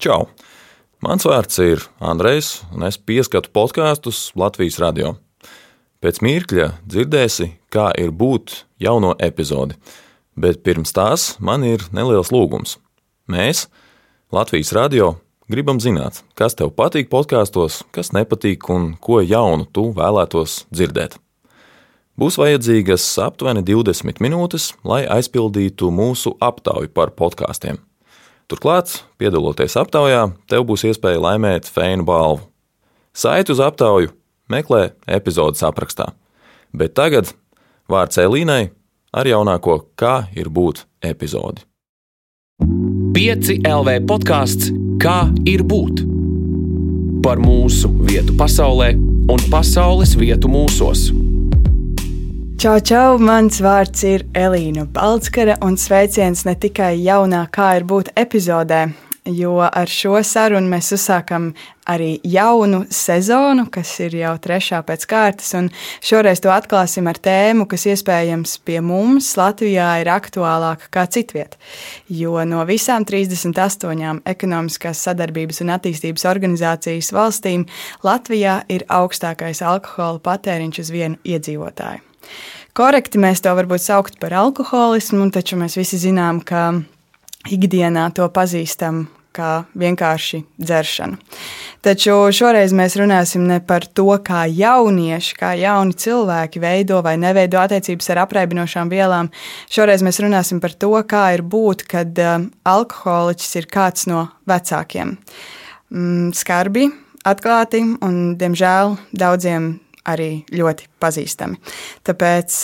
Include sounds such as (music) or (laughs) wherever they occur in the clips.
Čau! Mans vārds ir Andrejs, un es pieskatu podkāstus Latvijas radio. Pēc mirkļa dzirdēsi, kā ir būt jauno epizodi, bet pirms tās man ir neliels lūgums. Mēs, Latvijas radio, gribam zināt, kas tev patīk podkāstos, kas nepatīk un ko jaunu tu vēlētos dzirdēt. Būs vajadzīgas aptuveni 20 minūtes, lai aizpildītu mūsu aptauju par podkāstiem. Turklāt, piedaloties aptaujā, tev būs iespēja laimēt feinu balvu. Saiti uz aptauju meklē epizodes aprakstā. Bet tagad vārds Elīnai ar jaunāko Kā ir būt epizodi. 5 LV podkāsts Kā ir būt? Par mūsu vietu pasaulē un pasaules vietu mūsos. Čau, čau! Mans vārds ir Elīna Balskara, un sveiciens ne tikai jaunā kā ir būt epizodē, jo ar šo sarunu mēs uzsākam arī jaunu sezonu, kas ir jau trešā pēc kārtas, un šoreiz to atklāsim ar tēmu, kas iespējams pie mums Latvijā ir aktuālāka kā citviet. Jo no visām 38 ekonomiskās sadarbības un attīstības organizācijas valstīm Latvijā ir augstākais alkohola patēriņš uz vienu iedzīvotāju. Korekti mēs to varbūt saukt par alkoholismu, taču mēs visi zinām, ka ikdienā to pazīstam kā vienkārši dzeršanu. Taču šoreiz mēs runāsim ne par to, kā jaunieši, kā jauni cilvēki veido vai neveido attiecības ar apreibinošām vielām. Šoreiz mēs runāsim par to, kā ir būt, kad um, alkoholiķis ir kāds no vecākiem. Mm, skarbi, atklāti un, diemžēl, daudziem arī ļoti pazīstami. Tāpēc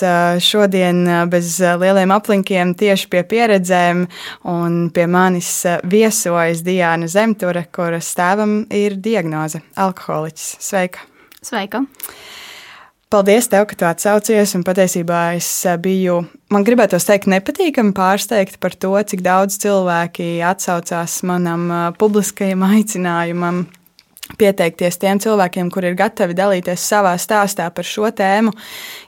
šodien bez lieliem aplinkiem tieši pie pieredzēm un pie manis viesojas Diana Zemture, kuras tēvam ir diagnoze - alkoholiķis. Sveika! Sveika! Paldies, tev, ka tu atsaucies. Un patiesībā es biju, man gribētu teikt, nepatīkami pārsteigta par to, cik daudz cilvēki atsaucās manam publiskajam aicinājumam pieteikties tiem cilvēkiem, kur ir gatavi dalīties savā stāstā par šo tēmu,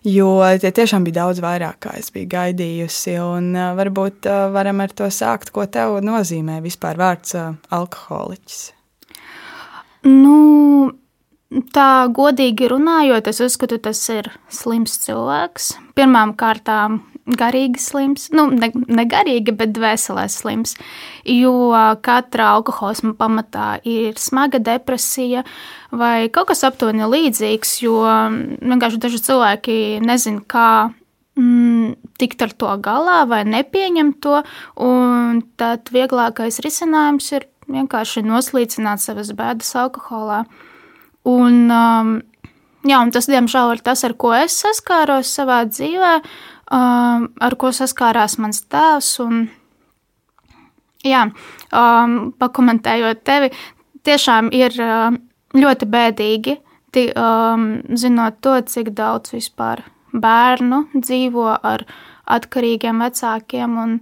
jo tie tiešām bija daudz vairāk, kā es biju gaidījusi. Un varbūt varam ar to sākt, ko tev nozīmē vispār vārds alkoholiķis. Nu, tā godīgi runājot, es uzskatu, tas ir slims cilvēks. Pirmām kārtām garīgi slims, nu, ne, ne garīgi, bet dvēselē slims. Jo katra alkoholisma pamatā ir smaga depresija vai kaut kas aptuveni līdzīgs, jo vienkārši daži cilvēki nezina, kā mm, tikt ar to galā vai nepieņemt to, un tad vieglākais risinājums ir vienkārši noslīcināt savas bēdas alkoholā. Un, um, jā, un tas, diemžēl, ir tas, ar ko es saskāros savā dzīvēm ar ko saskārās mans tēvs. Un, jā, pakomentējot tevi, tiešām ir ļoti bēdīgi, zinot to, cik daudz vispār bērnu dzīvo ar atkarīgiem vecākiem. Un,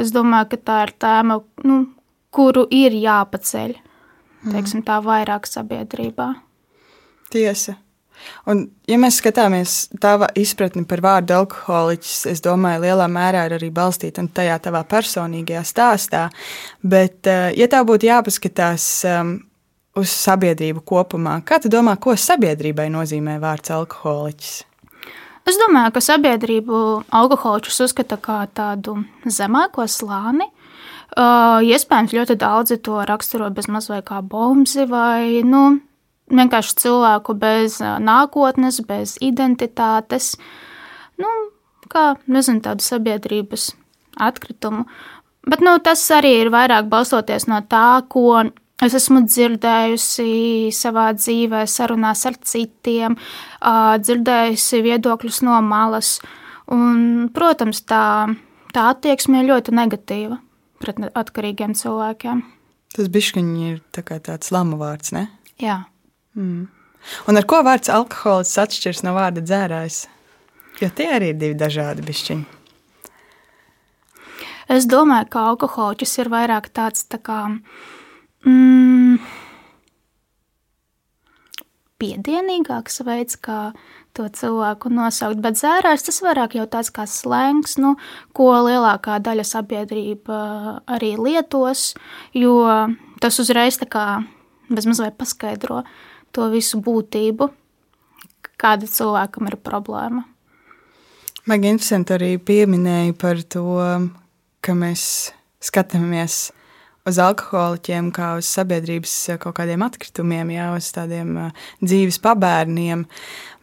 es domāju, ka tā ir tēma, nu, kuru ir jāpaceļ teiksim, tā vairāk sabiedrībā. Tiesa. Un, ja mēs skatāmies tava izpratni par vārdu alkoholiķis, es domāju, lielā mērā ir arī balstīta tajā tavā personīgajā stāstā. Bet, eh, ja tā būtu jāpaskatās um, uz sabiedrību kopumā, kā tu domā, ko sabiedrībai nozīmē vārds alkoholiķis? Es domāju, ka sabiedrību alkoholiķus uzskata par tādu zemāko slāni. Uh, iespējams, ļoti daudzi to raksturo bez mazliet kā bomzi vai nu, vienkārši cilvēku bez nākotnes, bez identitātes, nu, kā nezinu, tādu sabiedrības atkritumu. Bet nu, tas arī ir vairāk balstoties no tā, ko es esmu dzirdējusi savā dzīvē, sarunās ar citiem, dzirdējusi viedokļus no malas. Un, protams, tā, tā attieksme ir ļoti negatīva pret atkarīgiem cilvēkiem. Tas bišķiņi ir tā tāds lama vārds, ne? Jā. Mm. Un ar ko vārds alkohols atšķiras no vārda dzērājs? Jo tie arī ir divi dažādi bišķiņi. Es domāju, ka alkoholiķis ir vairāk tāds tā kā. Mm, piedienīgāks veids, kā to cilvēku nosaukt. Bet zērājs tas vairāk jau tāds kā slēngs, nu, ko lielākā daļa sabiedrība arī lietos, jo tas uzreiz tā kā bezmazliet paskaidro to visu būtību, kāda cilvēkam ir problēma. Man interesanti arī pieminēja par to, ka mēs skatāmies uz alkoholiķiem, kā uz sabiedrības eh, kaut kādiem atkritumiem, jau uz tādiem uh, dzīves pabērniem.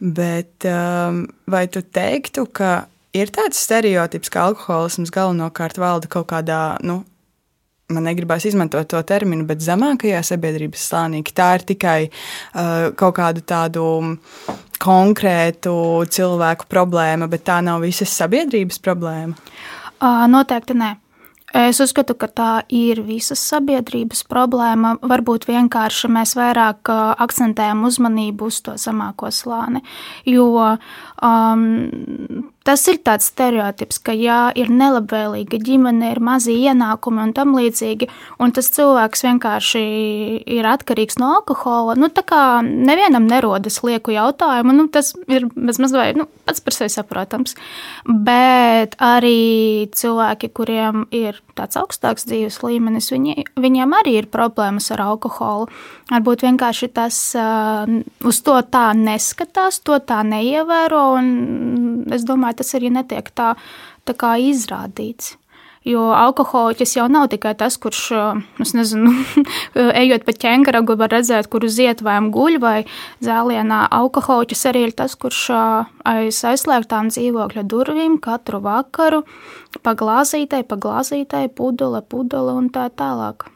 Bet um, vai tu teiktu, ka ir tāds stereotips, ka alkoholisms galvenokārt valda kaut kādā, nu, man negribas izmantot to terminu, bet zemākajā sabiedrības slānī, tā ir tikai uh, kaut kādu tādu konkrētu cilvēku problēma, bet tā nav visas sabiedrības problēma? Uh, noteikti nē. Es uzskatu, ka tā ir visas sabiedrības problēma. Varbūt vienkārši mēs vairāk akcentējam uzmanību uz to zemāko slāni. Jo um, tas ir tāds stereotips, ka, ja ir nelabvēlīga ģimene, ir mazi ienākumi un tam līdzīgi, un tas cilvēks vienkārši ir atkarīgs no alkohola, nu, tā kā nevienam nerodas lieku jautājumu, nu, tas ir mazliet nu, pats par sevi saprotams. Bet arī cilvēki, kuriem ir tāds augstāks dzīves līmenis, viņi, viņiem arī ir problēmas ar alkoholu. Varbūt vienkārši tas uh, uz to tā neskatās, to tā neievēro, un es domāju, domāju, tas arī netiek tā, tā kā izrādīts. Jo alkoholiķis jau nav tikai tas, kurš, es nezinu, (laughs) ejot pa ķēngaragu, var redzēt, kur uz ietvēm guļ vai zālienā. Alkoholiķis arī ir tas, kurš aiz aizslēgtām dzīvokļa durvīm katru vakaru pa glāzītei, pa glāzītei, pudele, pudele un tā tālāk.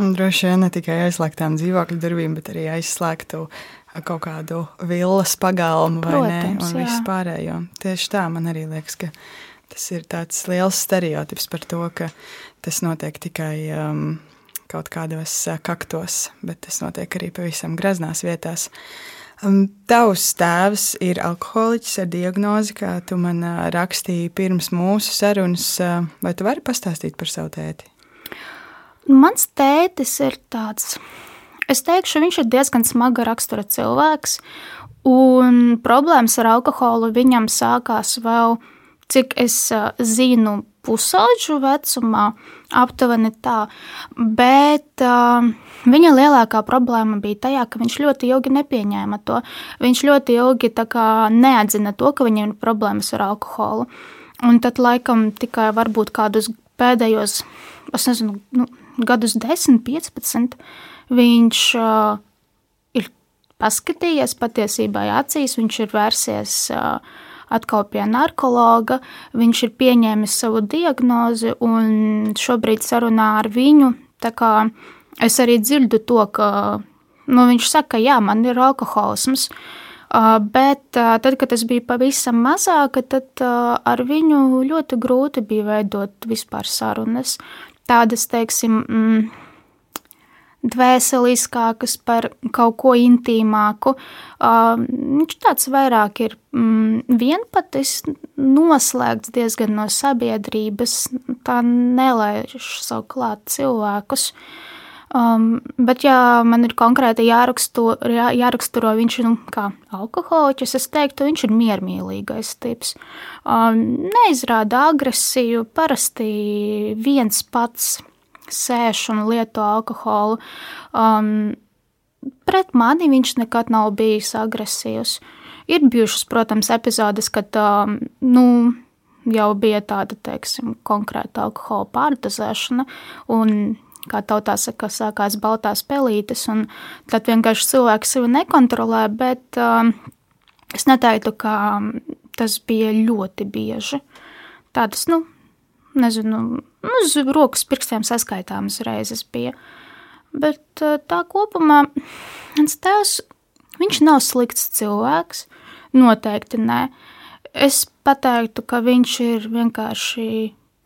Un droši vien ne tikai aizslēgtām dzīvokļu durvīm, bet arī aizslēgtu kaut kādu vilnas pagalmu vai Protams, ne, un visu pārējo. Tieši tā man arī liekas, ka tas ir tāds liels stereotips par to, ka tas notiek tikai um, kaut kādos uh, kaktos, bet tas notiek arī pavisam graznās vietās. Um, tavs tēvs ir alkoholiķis ar diagnozi, kā tu man uh, rakstīji pirms mūsu sarunas. Uh, vai tu vari pastāstīt par savu tēti? Mans tētis ir tāds Es teikšu, viņš ir diezgan smaga rakstura cilvēks, un problēmas ar alkoholu viņam sākās vēl, cik es zinu, pusauģu vecumā, aptuveni tā. Bet uh, viņa lielākā problēma bija tajā, ka viņš ļoti ilgi nepieņēma to. Viņš ļoti ilgi neatzina to, ka viņam ir problēmas ar alkoholu. Un tad, laikam, tikai varbūt kādus pēdējos, es nezinu, nu, gadus 10, 15 viņš uh, ir paskatījies patiesībā acīs, viņš ir vērsies uh, atkal pie narkologa, viņš ir pieņēmis savu diagnozi un šobrīd sarunā ar viņu. Es arī dzirdu to, ka nu, viņš saka, ka jā, man ir alkoholisms. Bet tad, kad es biju pavisam mazāka, tad ar viņu ļoti grūti bija veidot vispār sarunas. Tādas, teiksim, mm, dvēseliskākas, par kaut ko intīmāku. Uh, viņš tāds vairāk ir mm, vienpatis, noslēgts diezgan no sabiedrības, tā nelaiž savu klāt cilvēkus. Um, bet, ja man ir konkrēti jāraksturo, jā, jāraksturo viņš ir nu, alkoholiķis, es teiktu, viņš ir miermīlīgais tips. Um, neizrāda agresiju, parasti viens pats sēž un lieto alkoholu. Um, pret mani viņš nekad nav bijis agresīvs. Ir bijušas, protams, epizodes, kad um, nu, jau bija tāda, teiksim, konkrēta alkohola pārdozēšana, kā tautā saka, sākās baltās pelītes, un tad vienkārši cilvēks sevi nekontrolē, bet um, es neteiktu, ka tas bija ļoti bieži. Tādas, nu, nezinu, uz rokas pirkstiem saskaitāmas reizes bija. Bet eh, tā kopumā mans tēvs, viņš nav slikts cilvēks, noteikti nē. Es pateiktu, ka viņš ir vienkārši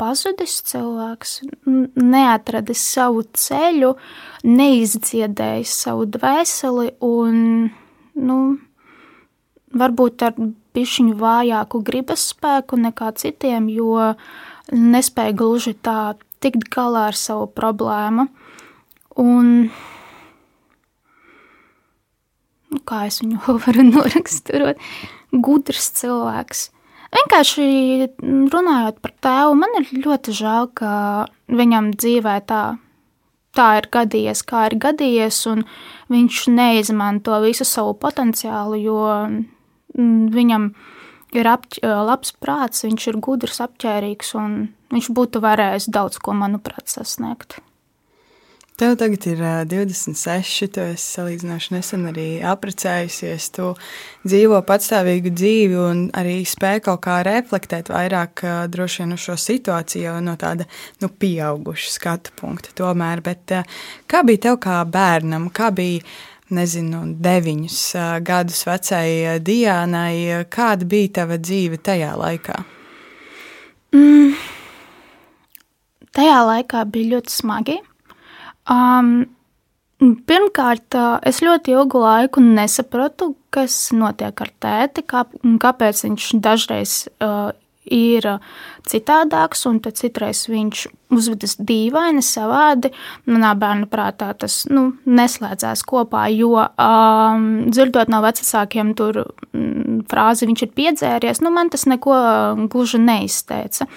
pazudis cilvēks, neatradis savu ceļu, neizdziedējis savu dvēseli un, nu, varbūt ar bišķiņu vājāku gribas spēku nekā citiem, jo uh, nespēja gluži tā tikt galā ar savu problēmu. Un kā es viņu (laughs) varu noraksturot, gudrs cilvēks. Vienkārši runājot par tēvu, man ir ļoti žēl, ka viņam dzīvē tā, tā ir gadījies, kā ir gadījies, un viņš neizmanto visu savu potenciālu, jo mm, viņam ir apķ, labs prāts, viņš ir gudrs, apģērbīgs, un viņš būtu varējis daudz ko, manuprāt, sasniegt. Tev tagad ir uh, 26, tu esi salīdzinoši nesen arī apprecējusies. Tu dzīvo patstāvīgu dzīvi un arī spēj kaut kā reflektēt vairāk droši vien uz šo situāciju no tāda nu, pieauguša skatu punkta. Tomēr, bet, kā bija tev kā bērnam, kā bija nezinu, deviņus gadus vecai Diānai, kāda bija tava dzīve tajā laikā? Mm. Tajā laikā bija ļoti smagi. Um, Pirmkārt, es ļoti ilgu laiku nesapratu, kas notiek ar tēti, kā, kāpēc viņš dažreiz uh, ir citādāks, un citreiz viņš uzvedas dīvaini, savādi. Manā bērnu prātā tas nu, neslēdzās kopā, jo um, dzirdot no vecākiem tur mm, frāzi, viņš ir piedzēries, nu, man tas neko gluži neizteica.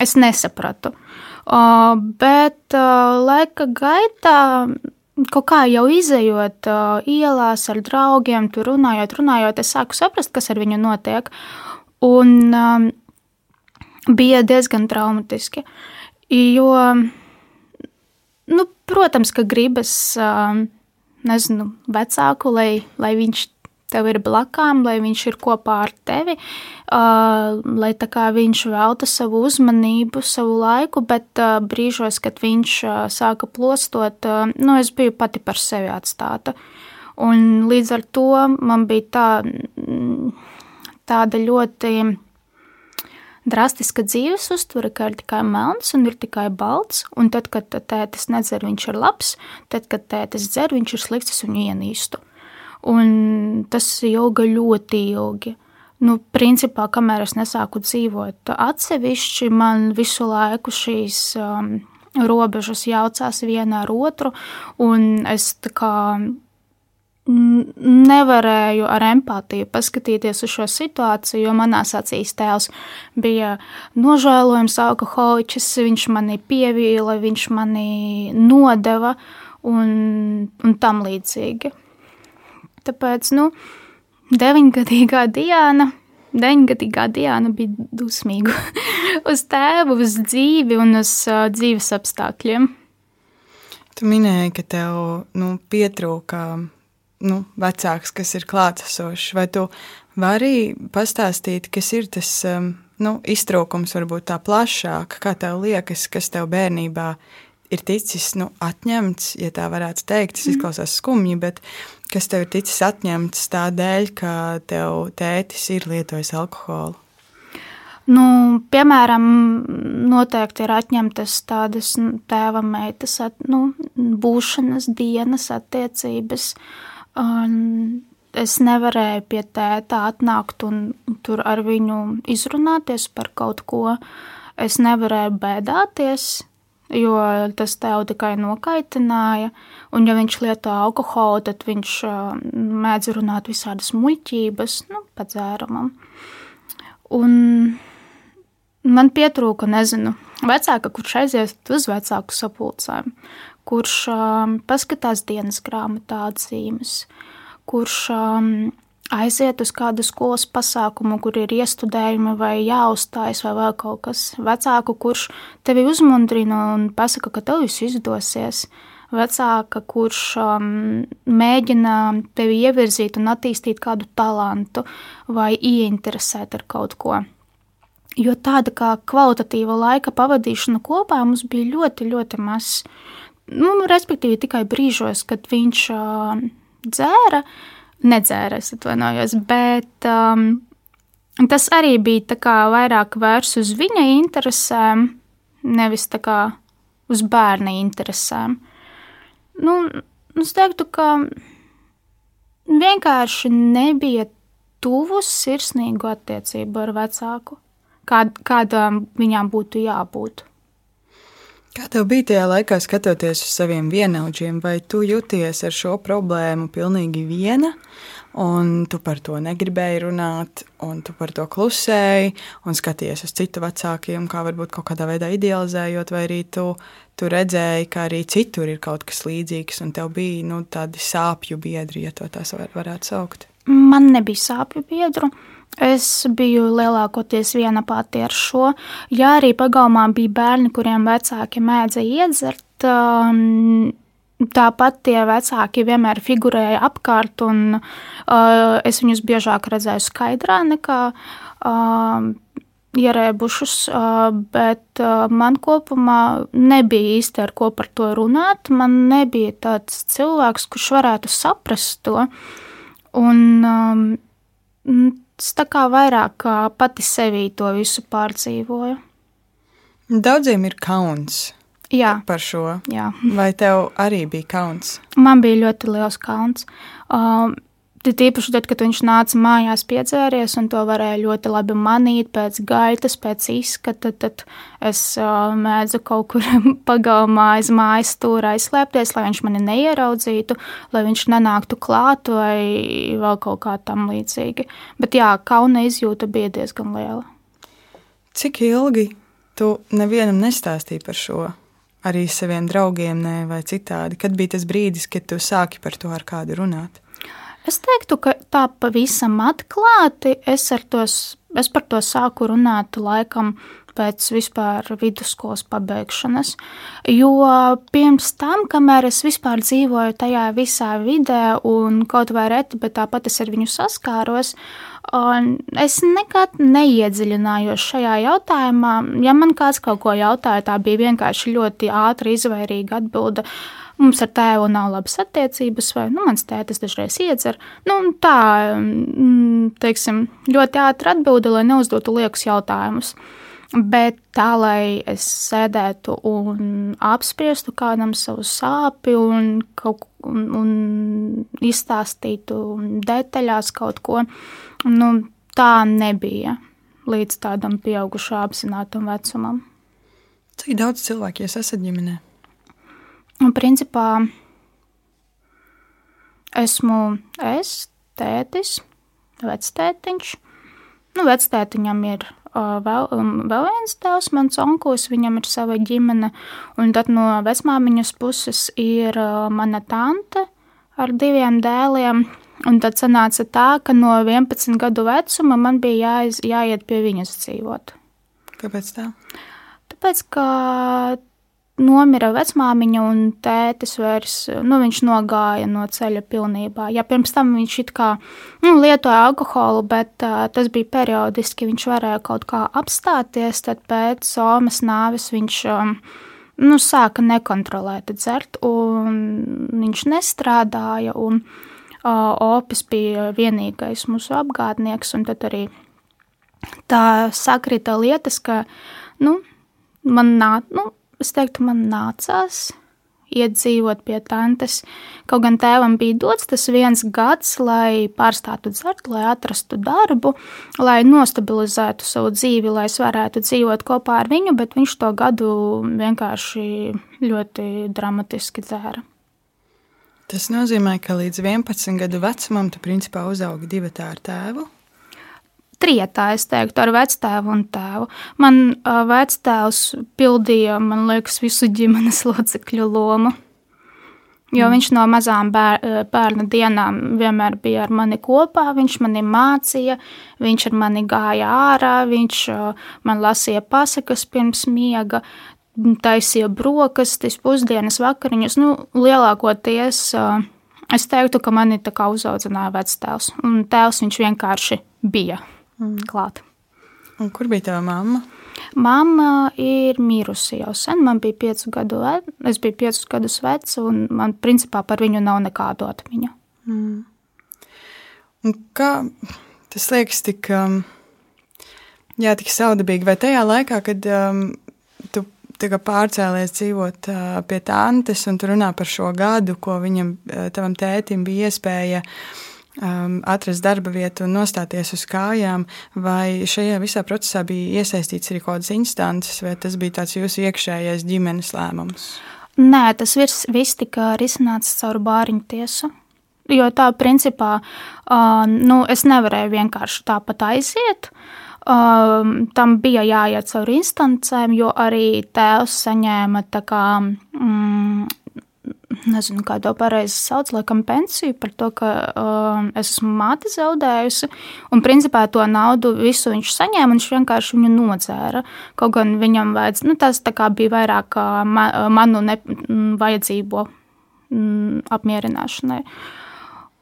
Es nesapratu. Uh, bet uh, laika gaitā, kaut kā jau izējot uh, ielās ar draugiem, tur runājot, runājot, es sāku saprast, kas ar viņu notiek. Un um, bija diezgan traumatiski. Jo, nu, protams, ka gribas, nezinu, vecāku, lai, lai viņš tev ir blakām, lai viņš ir kopā ar tevi, lai viņš velta savu uzmanību, savu laiku, bet brīžos, kad viņš sāka plostot, nu, es biju pati par sevi atstāta. Un līdz ar to man bija tā, tāda ļoti drastiska dzīves uztvere, ka ir tikai melns un ir tikai balts, un tad, kad tētis nedzer, viņš ir labs, tad, kad tētis dzer, viņš ir slikts, viņu ienīstu un tas ilga ļoti ilgi. Nu, principā, kamēr es nesāku dzīvot atsevišķi, man visu laiku šīs um, robežas jaucās viena ar otru, un es tā kā nevarēju ar empātiju paskatīties uz šo situāciju, jo manā acīs tēls bija nožēlojams alkoholiķis, viņš mani pievīla, viņš mani nodeva un, un tam līdzīgi. Tāpēc, nu, deviņgadīgā Diana, deviņgadīgā Diana bija dusmīga (laughs) uz tēvu, uz dzīvi un uz uh, dzīves apstākļiem. Tu minēji, ka tev nu, pietrūka nu, vecāks, kas ir klātesošs. Vai tu vari pastāstīt, kas ir tas um, nu, iztrūkums, varbūt tā plašāk, kā tev liekas, kas tev bērnībā ir ticis nu, atņemts, ja tā varētu teikt. Tas mm. izklausās skumji, bet kas tev ir ticis atņemts tādēļ, ka tev tētis ir lietojis alkoholu? Nu, piemēram, noteikti ir atņemtas tādas nu, tēva meitas at, nu, būšanas dienas attiecības. Un es nevarēju pie tēta atnākt un tur ar viņu izrunāties par kaut ko. Es nevarēju bēdāties, jo tas tev tikai nokaitināja. Un, ja viņš lieto alkoholu, tad viņš mēdz runāt visādas muļķības, nu, pa dzērumam. Un man pietrūka, nezinu, vecāka, kurš aiziet uz vecāku sapulcēm, kurš um, paskatās dienas grāmatā atzīmes, kurš um, aiziet uz kādu skolas pasākumu, kur ir iestudējumi vai jāuzstājas vai vēl kaut kas vecāku, kurš tevi uzmundrina un pasaka, ka tev viss izdosies. Vecāka, kurš um, mēģina tevi ievirzīt un attīstīt kādu talantu vai ieinteresēt ar kaut ko. Jo tāda kā kvalitatīva laika pavadīšana kopā mums bija ļoti, ļoti maz. Nu, respektīvi, tikai brīžos, kad viņš uh, dzēra, nedzēra, es atvainojos, bet um, tas arī bija vairāk vērsts uz viņa interesēm, nevis uz bērna interesēm. Nu, es teiktu, ka vienkārši nebija tuvu sirsnīgu attiecību ar vecāku, kād, kādām viņām būtu jābūt. Kā tev bija tajā laikā, skatoties uz saviem vienaudžiem, vai tu jūties ar šo problēmu pilnīgi viena, un tu par to negribēji runāt, un tu par to klusēji, un skaties uz citu vecākiem, kā varbūt kaut kādā veidā idealizējot, vai arī tu, tu redzēji, ka arī citur ir kaut kas līdzīgs, un tev bija nu, tādi sāpju biedri, ja to tās var, varētu saukt? Man nebija sāpju biedru. Es biju lielākoties viena pati ar šo. Jā, arī pagalmā bija bērni, kuriem vecāki mēdza iedzert. Um, tāpat tie vecāki vienmēr figurēja apkārt, un uh, es viņus biežāk redzēju skaidrā nekā uh, ierēbušus, uh, bet uh, man kopumā nebija īsti ar ko par to runāt. Man nebija tāds cilvēks, kurš varētu saprast to. Un, um, Es tā kā vairāk pati sevī to visu pārdzīvoju. Daudziem ir kauns jā. par šo. Jā. Vai tev arī bija kauns? Man bija ļoti liels kauns. Um, Tīpaši tad, kad viņš nāca mājās piedzēries, un to varēja ļoti labi manīt pēc gaitas, pēc izskata, tad es uh, mēdzu kaut kur (laughs) pagalmā aiz mājas stūra aizslēpties, lai viņš mani neieraudzītu, lai viņš nenāktu klāt vai vēl kaut kā tam līdzīgi. Bet jā, kauna izjūta bija diezgan liela. Cik ilgi tu nevienam nestāstīji par šo? Arī saviem draugiem, ne, vai citādi. Kad bija tas brīdis, kad tu sāki par to ar kādu runāt? Es teiktu, ka tā pavisam atklāti es, tos, es par to sāku runāt laikam pēc vispār vidusskolas pabeigšanas. Jo pirms tam, kamēr es vispār dzīvoju tajā visā vidē, un kaut vai reti, bet tāpat es ar viņu saskāros, es nekad neiedziļinājos šajā jautājumā. Ja man kāds kaut ko jautāja, tā bija vienkārši ļoti ātra, izvairīga atbilde. Mums ar tēvu nav labas attiecības, vai nu, mans tētis dažreiz iedzer. Nu, tā, mm, teiksim, ļoti ātri atbildi, lai neuzdotu liekus jautājumus. Bet tā, lai es sēdētu un apspriestu kādam savu sāpju un, kaut, un, un izstāstītu detaļās kaut ko, nu, tā nebija līdz tādam pieaugušam apzinātam vecumam. Cik daudz cilvēku jūs esat ģimenē? Un, principā, esmu es, tētis, vectētiņš. Nu, vectētiņam ir uh, vēl, um, vēl viens tēvs, mans onkurs, viņam ir sava ģimene. Un tad no vecmāmiņas puses ir uh, mana tante ar diviem dēliem. Un tad sanāca tā, ka no 11 gadu vecuma man bija jāiz, jāiet pie viņas dzīvot. Kāpēc tā? Tāpēc, ka nomira vecmāmiņa un tētis vairs, nu, viņš nogāja no ceļa pilnībā. Ja pirms tam viņš it kā nu, lietoja alkoholu, bet uh, tas bija periodiski, viņš varēja kaut kā apstāties, tad pēc somas nāves viņš um, nu, sāka nekontrolēti dzert, un viņš nestrādāja, un uh, opis bija vienīgais mūsu apgādnieks, un tad arī tā sakrita lietas, ka, nu, man nāk, nu, es teiktu, man nācās iedzīvot pie tantes. Kaut gan tēvam bija dots tas viens gads, lai pārstātu dzert, lai atrastu darbu, lai nostabilizētu savu dzīvi, lai es varētu dzīvot kopā ar viņu, bet viņš to gadu vienkārši ļoti dramatiski dzēra. Tas nozīmē, ka līdz 11 gadu vecumam tu principā uzaugi divi ar tēvu trietā, es teiktu, ar vectēvu un tēvu. Man uh, vectēvs pildīja, man liekas, visu ģimenes (laughs) locekļu lomu. Jo viņš no mazām bēr, bērna dienām vienmēr bija ar mani kopā. Viņš mani mācīja, viņš ar mani gāja ārā, viņš man lasīja pasakas pirms miega, taisīja brokastis, pusdienas, vakariņas. Nu, lielākoties es teiktu, ka mani tā kā uzaudzināja vectēvs. Un tēvs viņš vienkārši bija mm. klāt. Un kur bija tava mamma? Mamma ir mirusi jau sen. Man bija piecu gadu, es biju piecus gadus vecs, un man principā par viņu nav nekādu atmiņu. Mm. Un kā tas liekas tik, um, jā, tik saudabīgi, vai tajā laikā, kad um, tu pārcēlies dzīvot uh, pie tantes un tu runā par šo gadu, ko viņam, uh, tavam tētim bija iespēja uh, um, atrast darba vietu un nostāties uz kājām, vai šajā visā procesā bija iesaistīts arī kaut kādas instances, vai tas bija tāds jūsu iekšējais ģimenes lēmums? Nē, tas viss, viss tika risināts caur bāriņu tiesu. Jo tā, principā, uh, nu, es nevarēju vienkārši tāpat aiziet. Um, tam bija jāiet cauri instancēm, jo arī tēvs saņēma kā. Mm, nezinu, kā to pareizi sauc, laikam pensiju par to, ka uh, es esmu māti zaudējusi. Un principā to naudu visu viņš saņēma, un viņš vienkārši viņu nodzēra. Kaut gan viņam vajadz, nu, tas bija vairāk ma, manu ne, vajadzību m, apmierināšanai.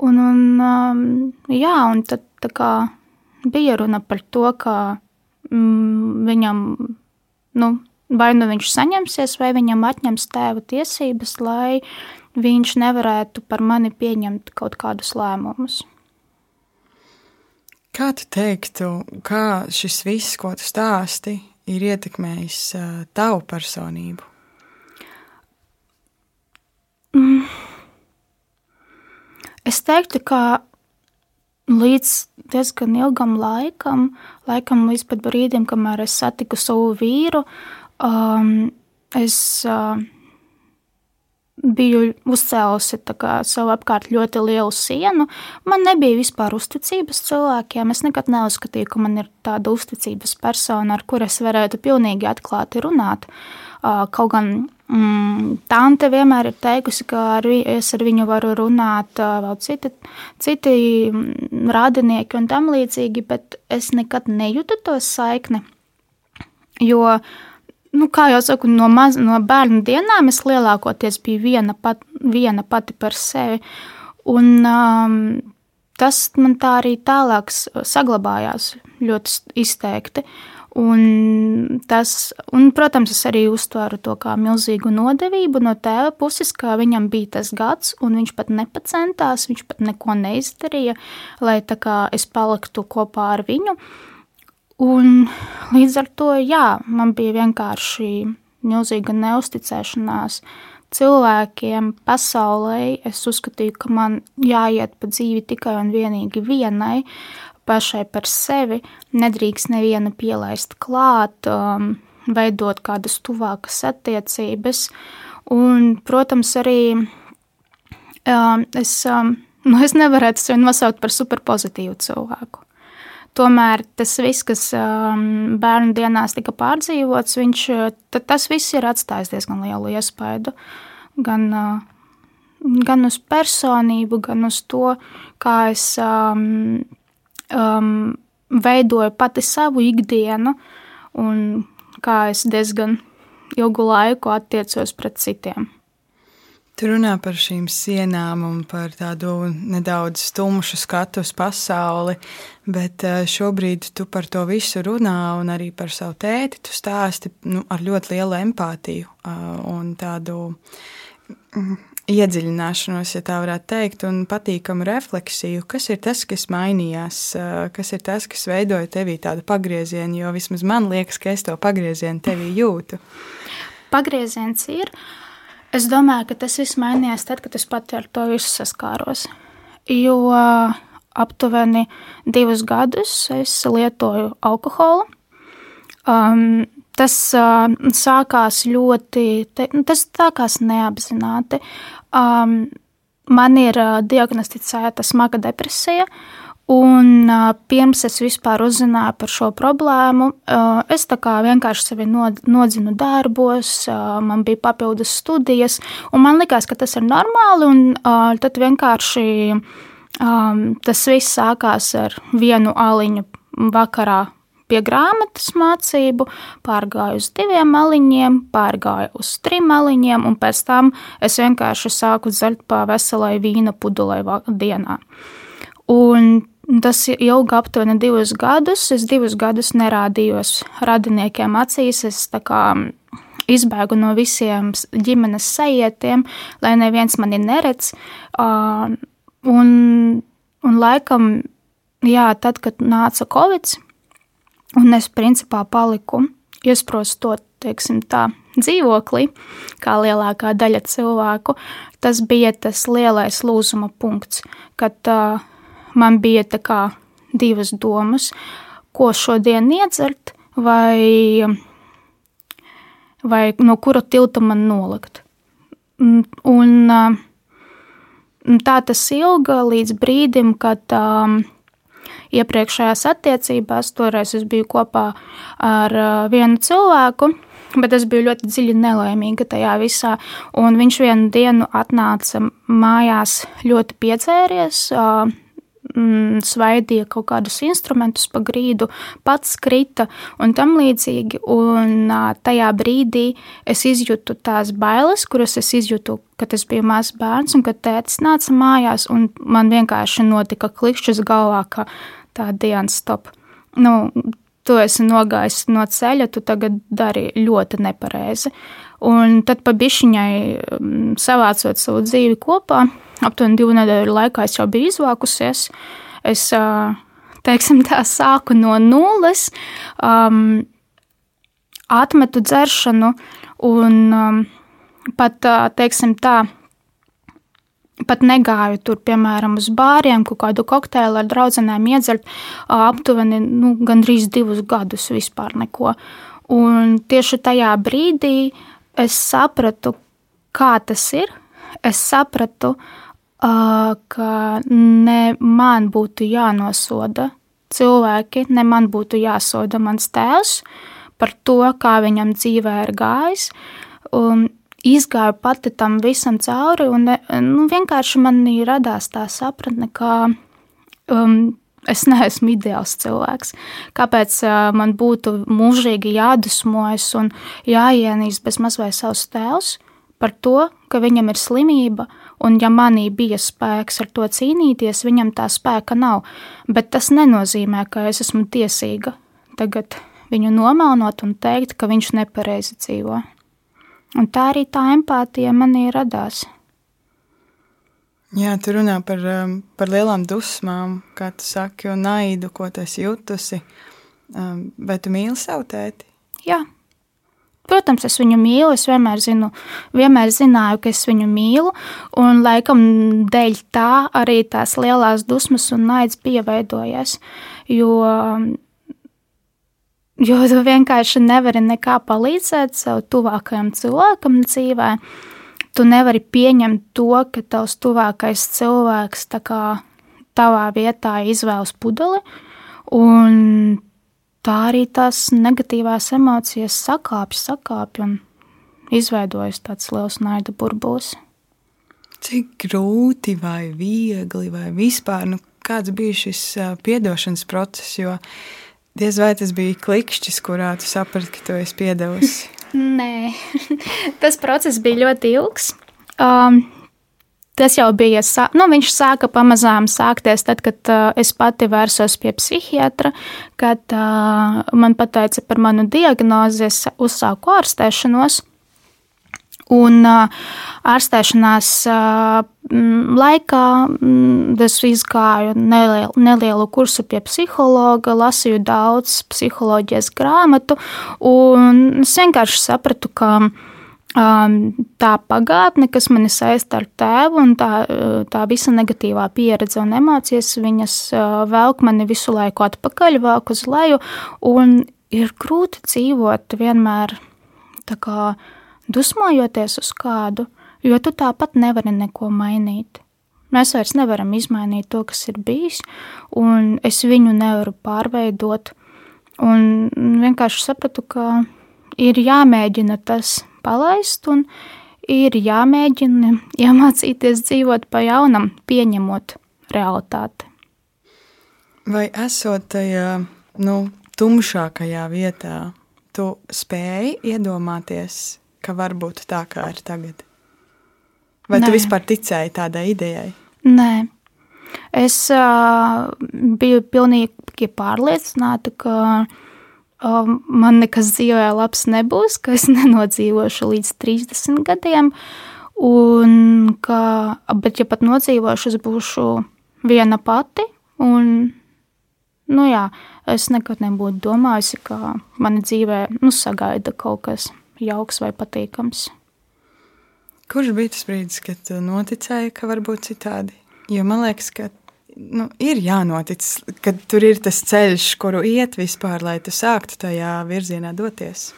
Un, un, um, jā, un tad kā, bija runa par to, ka mm, viņam, nu, vai nu viņš saņemsies, vai viņam atņems tēva tiesības, lai viņš nevarētu par mani pieņemt kaut kādus lēmumus. Kā tu teiktu, kā šis viss, ko tu stāsti, ir ietekmējis tavu personību? Mm. Es teiktu, ka līdz diezgan ilgam laikam, laikam līdz pat brīdim, kamēr es satiku savu vīru, uh, um, es uh, biju uzcēlusi sev apkārt ļoti lielu sienu. Man nebija vispār uzticības cilvēkiem. Es nekad neuzskatīju, ka man ir tāda uzticības persona, ar kuru es varētu pilnīgi atklāti runāt. Uh, kaut gan mm, tante vienmēr ir teikusi, ka ar, es ar viņu varu runāt, uh, vēl citi, citi mm, radinieki un tam līdzīgi, bet es nekad nejūtu to saikni. Jo uh, nu, kā jau saku, no, maz, no bērnu dienām es lielākoties biju viena, pat, viena pati par sevi. Un, um, tas man tā arī tālāk saglabājās ļoti izteikti. Un tas, un, protams, es arī uztvēru to kā milzīgu nodevību no tēva puses, ka viņam bija tas gads, un viņš pat nepacentās, viņš pat neko neizdarīja, lai es paliktu kopā ar viņu. Uh, Un līdz ar to, jā, man bija vienkārši milzīga neusticēšanās cilvēkiem, pasaulē. Es uzskatīju, ka man jāiet pa dzīvi tikai un vienīgi vienai, pašai par sevi. Nedrīkst nevienu pielaist klāt, um, veidot kādas tuvākas attiecības. Un, protams, arī um, es, um, nu, es nevarētu sevi nosaukt par superpozitīvu cilvēku. Tomēr tas viss, kas um, bērnu dienās tika pārdzīvots, viņš, tas viss ir atstājis diezgan lielu iespaidu. Gan, uh, gan uz personību, gan uz to, kā es um, um, veidoju pati savu ikdienu un kā es diezgan ilgu laiku attiecos pret citiem. Tu runā par šīm sienām un par tādu nedaudz tumšu skatu uz pasauli, bet eh, šobrīd tu par to visu runā un arī par savu tēti. Tu stāsti nu, ar ļoti lielu empātiju eh, un tādu mm, iedziļināšanos, ja tā varētu teikt, un patīkamu refleksiju. Kas ir tas, kas mainījās, eh, kas ir tas, kas veidoja tevī tādu pagriezienu, jo vismaz man liekas, ka es to pagriezienu tevī jūtu. Pagrieziens ir. Uh, Es domāju, ka tas viss mainījās tad, kad es pati ar to visu saskāros. Jo aptuveni divus gadus es lietoju alkoholu. Um, tas uh, sākās ļoti, te, nu, tas sākās neapzināti. Um, man ir uh, diagnosticēta smaga depresija, Un pirms es vispār uzzināju par šo problēmu, es vienkārši sevi nodzinu darbos, man bija papildus studijas, un man likās, ka tas ir normāli. Un tad vienkārši tas viss sākās ar vienu aliņu vakarā pie grāmatas mācību, pārgāju uz diviem maliņiem, pārgāju uz trim maliņiem, un pēc tam es vienkārši sāku dzert pa veselai vīna pudelei dienā. Un Tas ilga aptuveni divus gadus. Es divus gadus nerādījos radiniekiem acīs. Es izbēgu no visiem ģimenes sajietiem, lai neviens mani neredz. Uh, un, un laikam, jā, tad, kad nāca Covid, un es principā paliku iesprostot, teiksim tā, dzīvoklī, kā lielākā daļa cilvēku, tas bija tas lielais lūzuma punkts, kad uh, man bija divas domas, ko šodien iedzert, vai, vai no kura tilta man nolikt. Un, tā tas ilga līdz brīdim, kad um, iepriekšējās attiecībās, toreiz es biju kopā ar uh, vienu cilvēku, bet es biju ļoti dziļi nelaimīga tajā visā. Viņš vienu dienu atnāca mājās ļoti piedzēries. Uh, svaidīja kaut kādus instrumentus pa grīdu, pats krita un tam līdzīgi. Un tajā brīdī es izjūtu tās bailes, kuras es izjūtu, kad es biju mazs bērns un kad tētis nāca mājās, un man vienkārši notika klikšķis galvā, ka tā diena stop. Nu, tu esi nogājis no ceļa, tu tagad dari ļoti nepareizi. Un tad pa bišķiņai mm, savācot savu dzīvi kopā, aptuveni divu nedēļu laikā es jau biju izvākusies. Es, teiksim tā, sāku no nulles, um, atmetu dzeršanu un um, pat, teiksim tā, pat negāju tur, piemēram, uz bāriem, kaut kādu kokteili ar draugiem iedzert aptuveni nu, gandrīz divus gadus vispār neko. Un tieši tajā brīdī es sapratu, kā tas ir. Es sapratu, ka ne man būtu jānosoda cilvēki, ne man būtu jāsoda mans tēvs par to, kā viņam dzīvē ir gājis. Un izgāju pati tam visam cauri, un nu, vienkārši man radās tā sapratne, ka um, es neesmu ideāls cilvēks. Kāpēc uh, man būtu mūžīgi jādusmojas un jāienīst bez mazliet savus tēvus par to, ka viņam ir slimība, un ja manī bija spēks ar to cīnīties, viņam tā spēka nav. Bet tas nenozīmē, ka es esmu tiesīga tagad viņu nomelnot un teikt, ka viņš nepareizi dzīvo. Un tā arī tā empātija manī radās. Jā, tu runā par, um, par lielām dusmām, kā tu saki, un naidu, ko tu esi jutusi. Um, vai tu mīli savu tēti? Jā. Protams, es viņu mīlu. Es vienmēr, zinu, vienmēr zināju, ka es viņu mīlu. Un, laikam, dēļ tā arī tās lielās dusmas un naids bija veidojies. Jo Jo tu vienkārši nevari nekā palīdzēt sev tuvākajam cilvēkam dzīvē. Tu nevari pieņemt to, ka tavs tuvākais cilvēks kā, tavā vietā izvēlas pudeli, un tā arī tās negatīvās emocijas sakāpj, sakāpj un izveidojas tāds liels naida burbulis. Cik grūti vai viegli vai vispār, nu, kāds bija šis piedošanas process, jo Diez vai tas bija klikšķis, kurā tu saprati, ka tu esi piedevusi? (laughs) Nē, (laughs) tas process bija ļoti ilgs. Um, tas jau bija, nu, viņš sāka pamazām sākties tad, kad uh, es pati vērsos pie psihiatra, kad uh, man pateica par manu diagnozi, es uzsāku ārstēšanos. Un ārstēšanās laikā es izgāju nelielu, nelielu kursu pie psihologa, lasīju daudz psiholoģijas grāmatu, un es vienkārši sapratu, ka tā pagātne, kas mani saista ar tēvu, un tā, tā visa negatīvā pieredze un emocijas, viņas velk mani visu laiku atpakaļ, velk uz leju, un ir grūti dzīvot vienmēr tā kā dusmojoties uz kādu, jo tu tāpat nevari neko mainīt. Mēs vairs nevaram izmainīt to, kas ir bijis, un es viņu nevaru pārveidot. Un vienkārši sapratu, ka ir jāmēģina tas palaist, un ir jāmēģina iemācīties dzīvot pa jaunam, pieņemot realitāti. Vai esot tajā nu, tumšākajā vietā, tu spēji iedomāties ka var būt tā, kā ir tagad? Vai Nē. tu vispār ticēji tādai idejai? Nē. Es uh, biju pilnīgi pārliecināta, ka uh, man nekas dzīvē labs nebūs, ka es (laughs) nenodzīvošu līdz 30 gadiem. Un ka, bet, ja pat nodzīvošu, es būšu viena pati. Un, nu jā, es nekad nebūtu domājusi, ka mana dzīvē nu, sagaida kaut kas jauks vai patīkams. Kurš bija tas brīdis, kad tu noticēji, ka var būt citādi? Jo man liekas, ka nu, ir jānotic, kad tur ir tas ceļš, kuru iet vispār, lai tu sāktu tajā virzienā doties?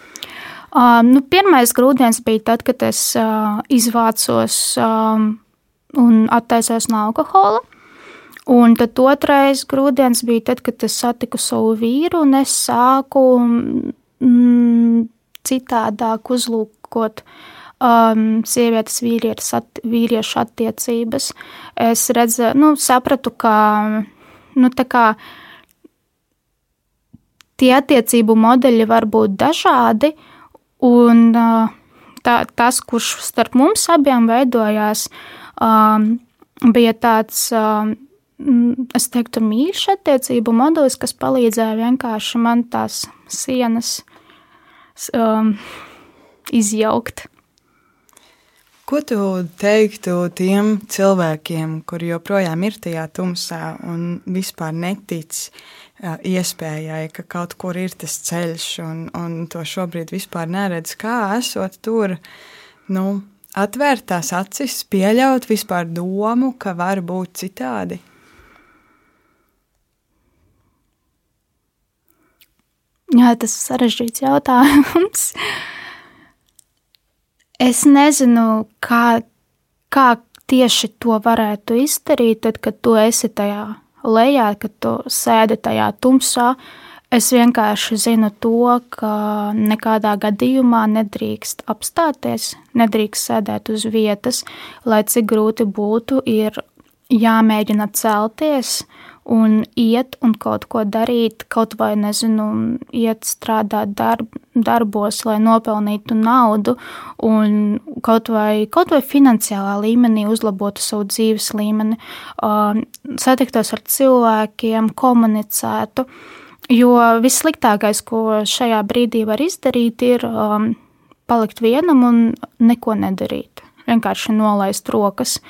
Uh, nu, pirmais grūdienis bija tad, kad es uh, izvācos um, un atteisos no alkohola. Un tad otrais grūdienis bija tad, kad es satiku savu vīru un es sāku mm, citādāk uzlūkot um, sievietes, vīrietis, at, vīriešu attiecības. Es redzu, nu, sapratu, ka nu, kā, tie attiecību modeļi var būt dažādi, Un tā, tas, kurš starp mums abiem veidojās, bija tāds, es teiktu, mīļš attiecību modelis, kas palīdzēja vienkārši man tās sienas um, izjaukt. Ko tu teiktu tiem cilvēkiem, kuri joprojām ir tajā tumsā un vispār netic iespējai, ka kaut kur ir tas ceļš, un, un to šobrīd vispār neredz, kā esot tur, nu, atvērt tās acis, pieļaut vispār domu, ka var būt citādi. Jā, tas ir sarežģīts jautājums. (laughs) es nezinu, kā, kā tieši to varētu izdarīt, tad, kad tu esi tajā lejā, kad tu sēdi tajā tumsā. Es vienkārši zinu to, ka nekādā gadījumā nedrīkst apstāties, nedrīkst sēdēt uz vietas, lai cik grūti būtu, ir jāmēģina celties un iet un kaut ko darīt, kaut vai, nezinu, iet strādāt darb, darbos, lai nopelnītu naudu, un kaut vai, kaut vai finansiālā līmenī uzlabotu savu dzīves līmeni, um, satiktos ar cilvēkiem, komunicētu. Jo vissliktākais, ko šajā brīdī var izdarīt, ir um, palikt vienam un neko nedarīt. Vienkārši nolaist rokas.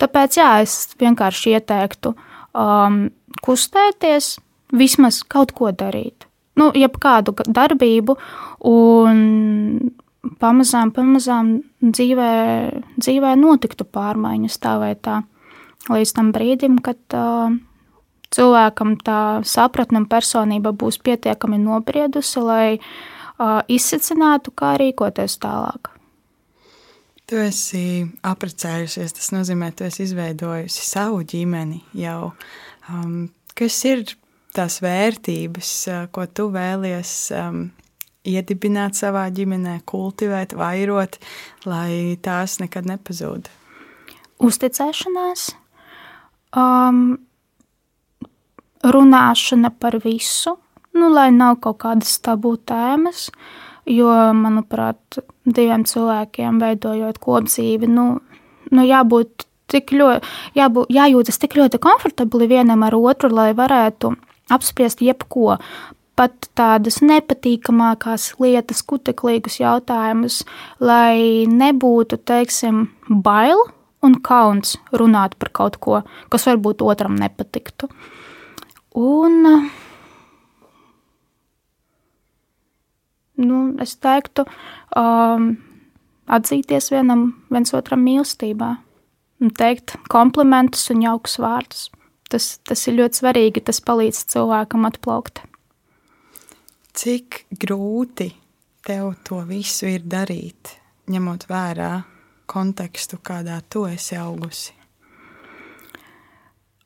Tāpēc jā, es vienkārši ieteiktu uh, um, kustēties, vismaz kaut ko darīt. Nu, jebkādu darbību, un pamazām, pamazām dzīvē, dzīvē notiktu pārmaiņas tā vai tā. Līdz tam brīdim, kad uh, cilvēkam tā sapratne un personība būs pietiekami nobriedusi, lai uh, izsicinātu, kā rīkoties tālāk. Tu esi apprecējusies, tas nozīmē, tu esi izveidojusi savu ģimeni jau. Um, kas ir tās vērtības, uh, ko tu vēlies um, iedibināt savā ģimenē, kultivēt, vairot, lai tās nekad nepazūd? Uzticēšanās, um, runāšana par visu, nu, lai nav kaut kādas tabū tēmas. Uh, Jo, manuprāt, diviem cilvēkiem veidojot kopdzīvi, nu, nu jābūt tik ļoti, jābūt, jājūtas tik ļoti komfortabli vienam ar otru, lai varētu apspriest jebko. Pat tādas nepatīkamākās lietas, kuteklīgus jautājumus, lai nebūtu, teiksim, bail un kauns runāt par kaut ko, kas varbūt otram nepatiktu. Un nu, es teiktu, um, atzīties vienam viens otram mīlestībā, un teikt komplimentus un jaukus vārdus. Tas, tas ir ļoti svarīgi, tas palīdz cilvēkam atplaukt. Cik grūti tev to visu ir darīt, ņemot vērā kontekstu, kādā tu esi augusi?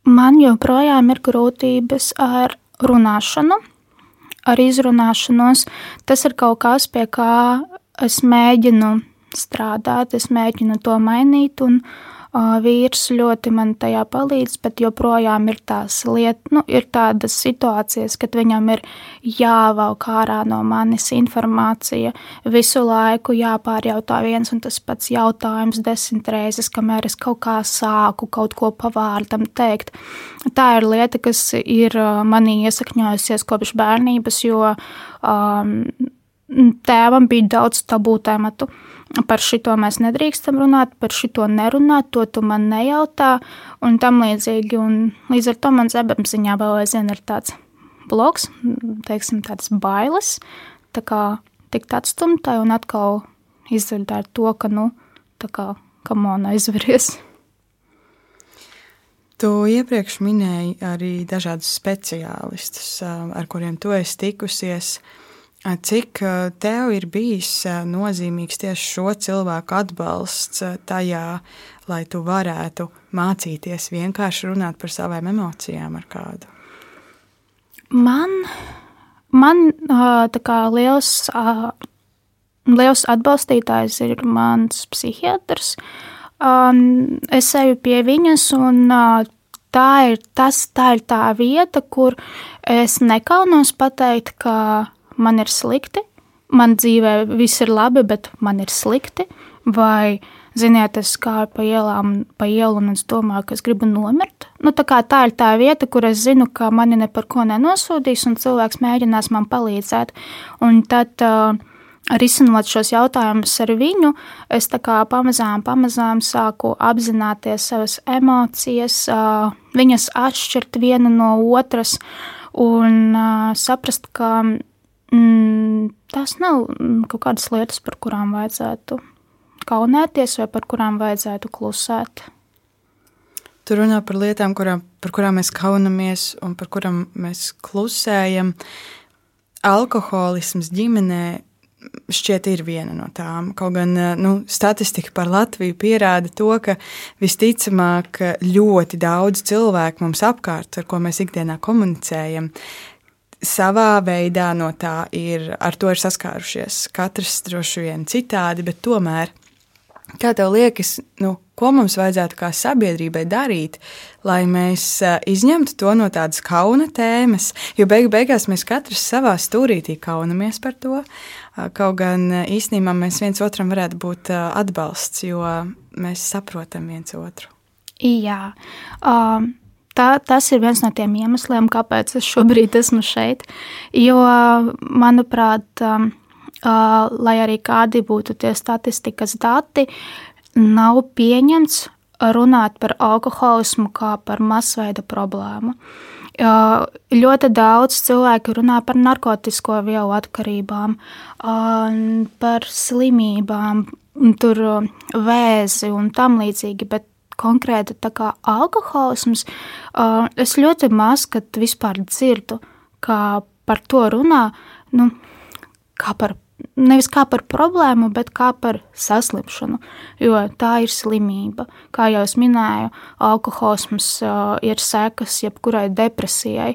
Man joprojām ir grūtības ar runāšanu, ar izrunāšanos, tas ir kaut kas, pie kā es mēģinu strādāt, es mēģinu to mainīt, un uh, vīrs ļoti man tajā palīdz, bet joprojām ir tās lietas, nu, ir tādas situācijas, kad viņam ir jāvelk ārā no manis informācija, visu laiku jāpārjautā viens un tas pats jautājums desmit reizes, kamēr es kaut kā sāku kaut ko pavārdam teikt. Tā ir lieta, kas ir manī iesakņojusies kopš bērnības, jo um, tēvam bija daudz tabū tēmatu. Par šito mēs nedrīkstam runāt, par šito nerunāt, to tu man nejautā, un tam līdzīgi. Un līdz ar to man zebemziņā vēl aizvien ir tāds bloks, teiksim, tādas bailes, tā kā tikt atstumtai un atkal izdzirdēt to, ka, nu, tā kā, kam on aizveries. Tu iepriekš minēji arī dažādus speciālistus, ar kuriem tu esi tikusies. Cik tev ir bijis nozīmīgs tieši šo cilvēku atbalsts tajā, lai tu varētu mācīties vienkārši runāt par savām emocijām ar kādu? Man, man kā liels, liels atbalstītājs ir mans psihiatrs. Es eju pie viņas, un tā, ir, tas, tā ir tā vieta, kur es nekaunos pateikt, ka man ir slikti. Man dzīvē viss ir labi, bet man ir slikti. Vai, ziniet, es kāju pa ielām, pa ielu un es domāju, ka es gribu nomirt. Nu, tā, tā ir tā vieta, kur es zinu, ka mani ne par ko nenosodīs, un cilvēks mēģinās man palīdzēt. Un tad uh, risinot šos jautājumus ar viņu, es pamazām, pamazām sāku apzināties savas emocijas, viņas atšķirt viena no otras un saprast, ka mm, tās nav kaut kādas lietas, par kurām vajadzētu kaunēties vai par kurām vajadzētu klusēt. Tu runā par lietām, kurām, par kurām mēs kaunamies un par kurām mēs klusējam. Alkoholisms ģimenē šķiet ir viena no tām. Kaut gan eh, nu, statistika par Latviju pierāda to, ka visticamāk ļoti daudz cilvēku mums apkārt, ar ko mēs ikdienā komunicējam, savā veidā no tā ir, ar to ir saskārušies. Katrs droši vien citādi, bet tomēr Kā tev liekas, nu, ko mums vajadzētu kā sabiedrībai darīt, lai mēs izņemtu to no tādas kauna tēmas? Jo beigu beigās mēs katrs savā stūrītī kaunamies par to. Kaut gan īstenībā mēs viens otram varētu būt atbalsts, jo mēs saprotam viens otru. Jā. Um. Tā, tas ir viens no tiem iemesliem, kāpēc es šobrīd esmu šeit. Jo, manuprāt, um, lai arī kādi būtu tie statistikas dati, nav pieņemts runāt par alkoholismu kā par masveida problēmu. Ļoti daudz cilvēku runā par narkotiku vielu atkarībām, par slimībām, tur vēzi un tam līdzīgi, bet konkrēti tā kā alkoholisms, es ļoti maz, kad vispār dzirdu, kā par to runā, nu, kā par nevis kā par problēmu, bet kā par saslimšanu, jo tā ir slimība. Kā jau es minēju, alkoholisms uh, ir sekas jebkurai depresijai,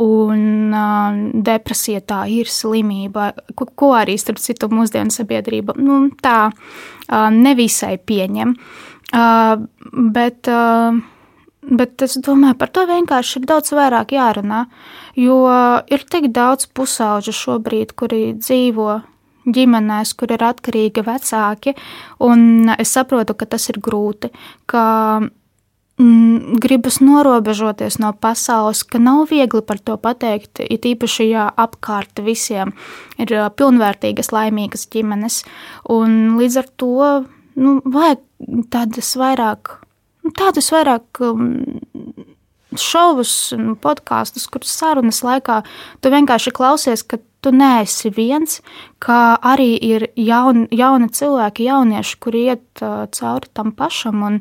un uh, depresija tā ir slimība, ko, ko arī starp citu mūsdienu sabiedrība nu, tā uh, nevisai pieņem. Uh, bet, uh, Bet es domāju, par to vienkārši ir daudz vairāk jārunā. Jo ir tik daudz pusauģu šobrīd, kuri dzīvo ģimenēs, kur ir atkarīgi vecāki, un es saprotu, ka tas ir grūti, ka mm, gribas norobežoties no pasaules, ka nav viegli par to pateikt, it īpaši, ja apkārt visiem ir pilnvērtīgas, laimīgas ģimenes, un līdz ar to, nu, vajag tādas vairāk, nu, tādas vairāk šovus, podkāstus, kurus sarunas laikā tu vienkārši klausies, ka tu neesi viens, kā arī ir jaun, jauni cilvēki, jaunieši, kuri iet uh, cauri tam pašam, un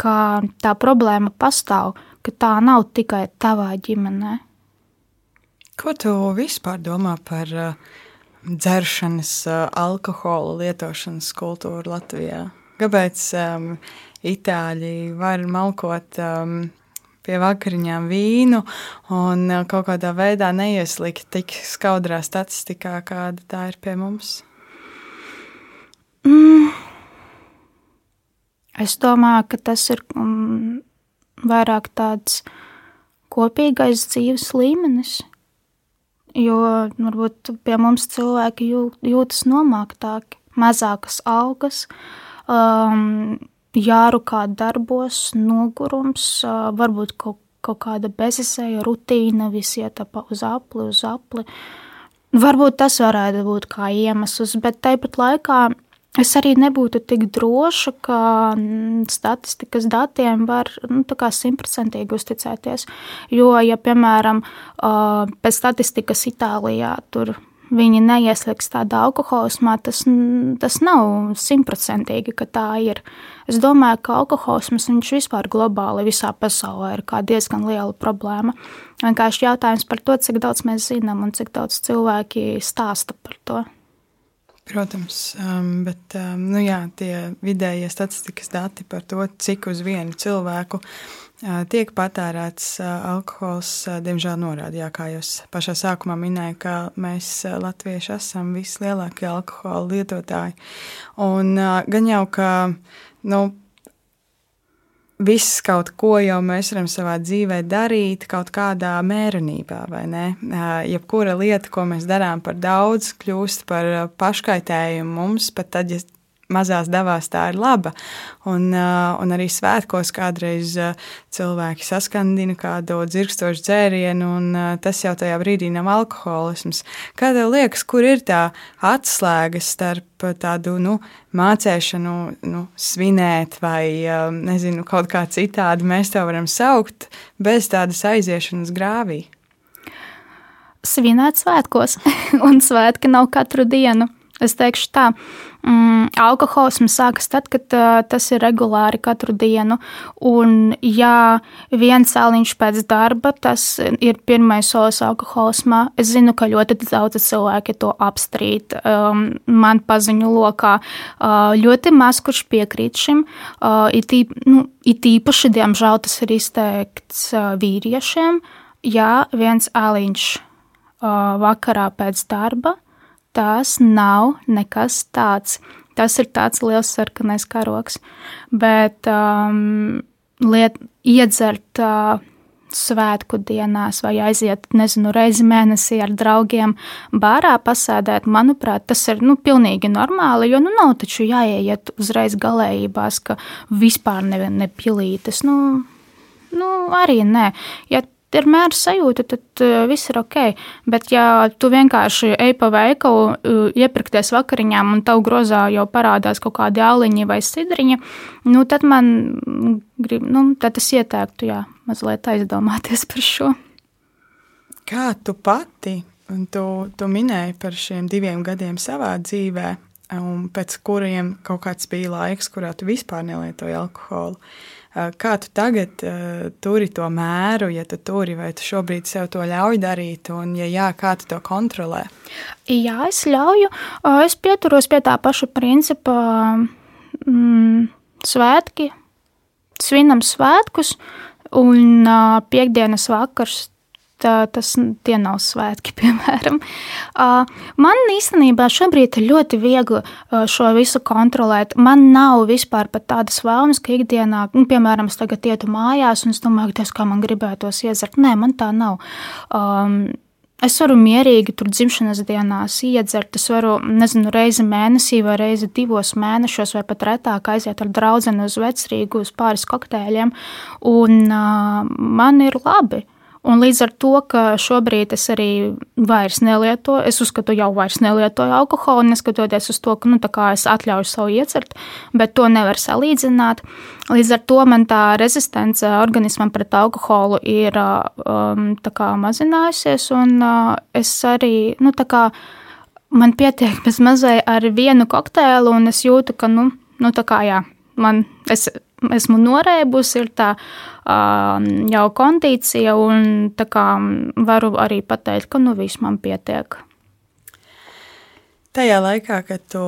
ka tā problēma pastāv, ka tā nav tikai tavā ģimenē. Ko tu vispār domā par uh, dzeršanas, uh, alkohola lietošanas kultūru Latvijā? Kāpēc um, itāļi var malkot um, pie vakariņām vīnu un uh, kaut kādā veidā neieslikt tik skaudrā statistikā, kāda tā ir pie mums? Mm. Es domāju, ka tas ir um, vairāk tāds kopīgais dzīves līmenis. Jo varbūt pie mums cilvēki jūtas nomāktāki, mazākas algas, um, jārukā darbos, nogurums, varbūt kaut, kaut kāda bezizēja rutīna, visi ietapa uz apli, uz apli. Varbūt tas varētu būt kā iemesls, bet tāpat laikā es arī nebūtu tik droša, ka statistikas datiem var nu, simtprocentīgi uzticēties. Jo, ja piemēram, pēc statistikas Itālijā tur viņi neieslēgs tādā alkoholismā, tas, tas nav simtprocentīgi, ka tā ir. Es domāju, ka alkoholisms vispār globāli visā pasaulē ir diezgan liela problēma. Vienkārši jautājums par to, cik daudz mēs zinām un cik daudz cilvēki stāsta par to. Protams, um, bet um, nu jā, tie vidējie statistikas dati par to, cik uz vienu cilvēku tiek patērēts alkohols, diemžēl norāda, kā jūs pašā sākumā minējāt, ka mēs latvieši esam vislielākie alkohola lietotāji. Un gan jau, ka nu, viss kaut ko jau mēs varam savā dzīvē darīt kaut kādā mērenībā, vai ne? Jebkura lieta, ko mēs darām par daudz, kļūst par paškaitējumu mums, pat tad, ja mazās devās tā ir laba. Un, un arī svētkos kādreiz cilvēki saskandina kādu dzirkstošu dzērienu, un tas jau tajā brīdī nav alkoholisms. Kā tev liekas, kur ir tā atslēga starp tādu nu, mācīšanu, nu, svinēt, vai nezinu, kaut kā citādi mēs to varam saukt, bez tādas aiziešanas grāvī? Svinēt svētkos, (laughs) un svētki nav katru dienu. Es teikšu tā, mm, alkoholisms sākas tad, kad uh, tas ir regulāri katru dienu. Un, ja viens cēliņš pēc darba, tas ir pirmais solis alkoholismā. Es zinu, ka ļoti daudz cilvēki to apstrīd. Um, man paziņu lokā uh, ļoti maz kurš piekrīt šim. Uh, it, īp, nu, it īpaši, diemžēl, tas ir izteikts uh, vīriešiem. Ja viens āliņš uh, vakarā pēc darba, tas nav nekas tāds. Tas ir tāds liels sarkanais karoks. Bet um, liet, iedzert uh, svētku dienās vai aiziet, nezinu, reizi mēnesī ar draugiem bārā pasēdēt, manuprāt, tas ir nu, pilnīgi normāli, jo nu, nav taču jāiet uzreiz galējībās, ka vispār neviena nepilītes. Nu, nu, arī nē. Ja ir mēra sajūta, tad uh, viss ir ok. Bet, ja tu vienkārši ej pa veikalu, uh, iepirkties vakariņām, un tev grozā jau parādās kaut kādi aliņi vai sidriņi, nu, tad man grib, nu, tad tas ieteiktu, jā, mazliet aizdomāties par šo. Kā tu pati, un tu, tu minēji par šiem diviem gadiem savā dzīvē, un pēc kuriem kaut kāds bija laiks, kurā tu vispār nelietoji alkoholu. Uh, Eh, kā tu tagad uh, turi to mēru, ja tu turi, vai tu šobrīd sev to ļauj darīt, un, ja jā, kā tu to kontrolē? Jā, es ļauju. Eh, es pieturos pie tā paša principa. Mm, svētki, svinam svētkus, un uh, piekdienas vakars tas tie nav svētki, (laughs) piemēram. Man īstenībā šobrīd ir ļoti viegli šo visu kontrolēt. Man nav vispār tādas vēlmes, ka ikdienā, nu, piemēram, es tagad ietu mājās un es domāju, tas, kā man gribētos iezert. Nē, man tā nav. Um, Es varu mierīgi tur dzimšanas dienās iedzert. Es varu, nezinu, reizi mēnesī vai reizi divos mēnešos, vai pat retāk aiziet ar draugu uz vecrīgu, uz pāris kokteļiem, un uh, man ir labi. Uh, Un līdz ar to, ka šobrīd es arī vairs nelietoju, es uzskatu, jau vairs nelietoju alkoholu, neskatoties uz to, ka nu, es atļauju savu iecert, bet to nevar salīdzināt. Līdz ar to man tā rezistence organismam pret alkoholu ir um, mazinājusies, un uh, es arī, nu, kā man pietiek bez mazai ar vienu kokteili, un es jūtu, ka, nu, nu tā kā jā, man, es esmu norēbusi, ir tā uh, jau kondīcija, un tā kā varu arī pateikt, ka nu viss man pietiek. Tajā laikā, kad tu